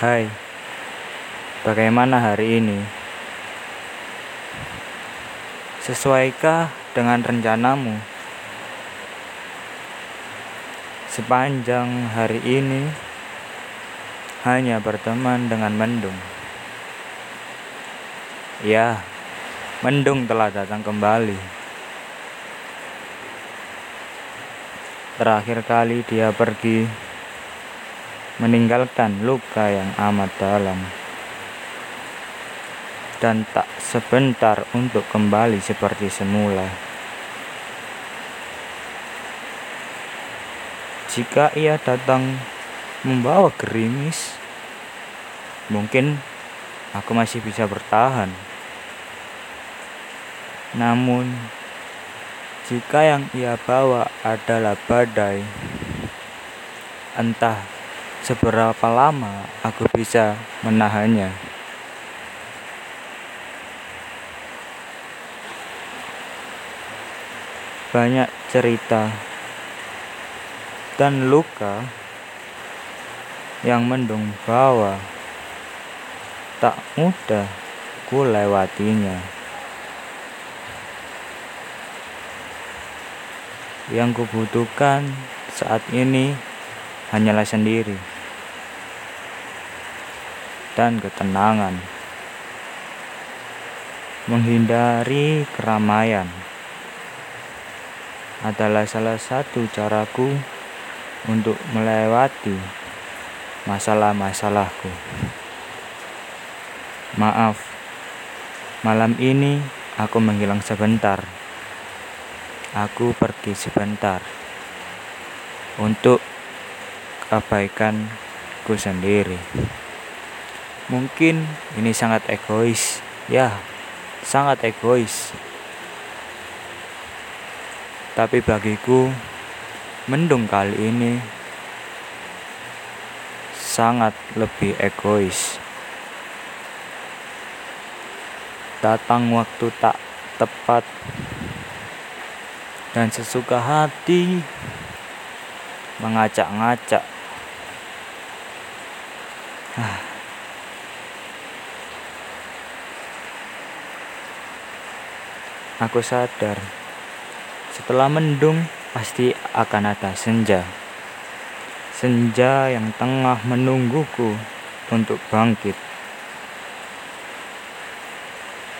Hai, bagaimana hari ini? Sesuaikah dengan rencanamu? Sepanjang hari ini hanya berteman dengan mendung. Ya, mendung telah datang kembali. Terakhir kali dia pergi meninggalkan luka yang amat dalam dan tak sebentar untuk kembali seperti semula. Jika ia datang membawa gerimis, mungkin aku masih bisa bertahan. Namun, jika yang ia bawa adalah badai, entah seberapa lama aku bisa menahannya. Banyak cerita dan luka yang mendung bawa tak mudah ku lewatinya. Yang kubutuhkan saat ini hanyalah sendiri dan ketenangan. Menghindari keramaian adalah salah satu caraku untuk melewati masalah-masalahku. Maaf, malam ini aku menghilang sebentar. Aku pergi sebentar untuk kebaikanku sendiri. Mungkin ini sangat egois, ya, sangat egois. Tapi bagiku, mendung kali ini sangat lebih egois. Datang waktu tak tepat dan sesuka hati mengacak-ngacak Aku sadar, setelah mendung pasti akan ada senja. Senja yang tengah menungguku untuk bangkit.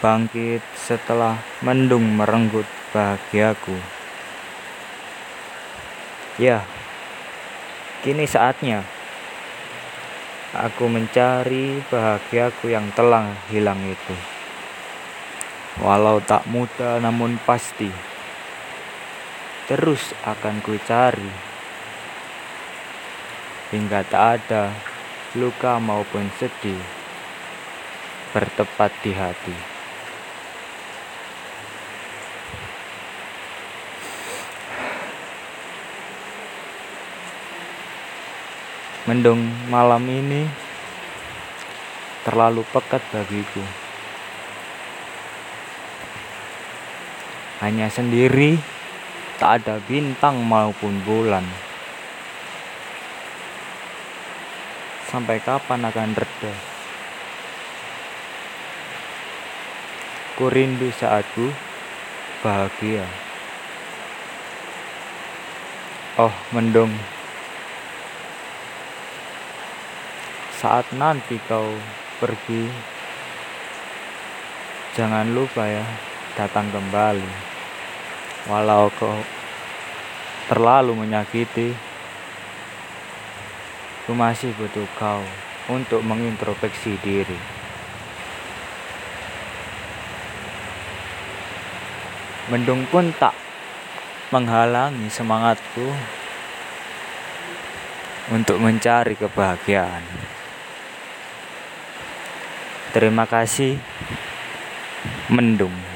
Bangkit setelah mendung merenggut bahagiaku. Ya, kini saatnya Aku mencari bahagiaku yang telah hilang itu. Walau tak mudah namun pasti. Terus akan ku cari. Hingga tak ada luka maupun sedih bertepat di hati. Mendung malam ini terlalu pekat bagiku. Hanya sendiri, tak ada bintang maupun bulan. Sampai kapan akan reda? Ku rindu saatku bahagia. Oh, mendung. Saat nanti kau pergi jangan lupa ya datang kembali walau kau terlalu menyakiti ku masih butuh kau untuk mengintrospeksi diri mendung pun tak menghalangi semangatku untuk mencari kebahagiaan. Terima kasih. Mendung.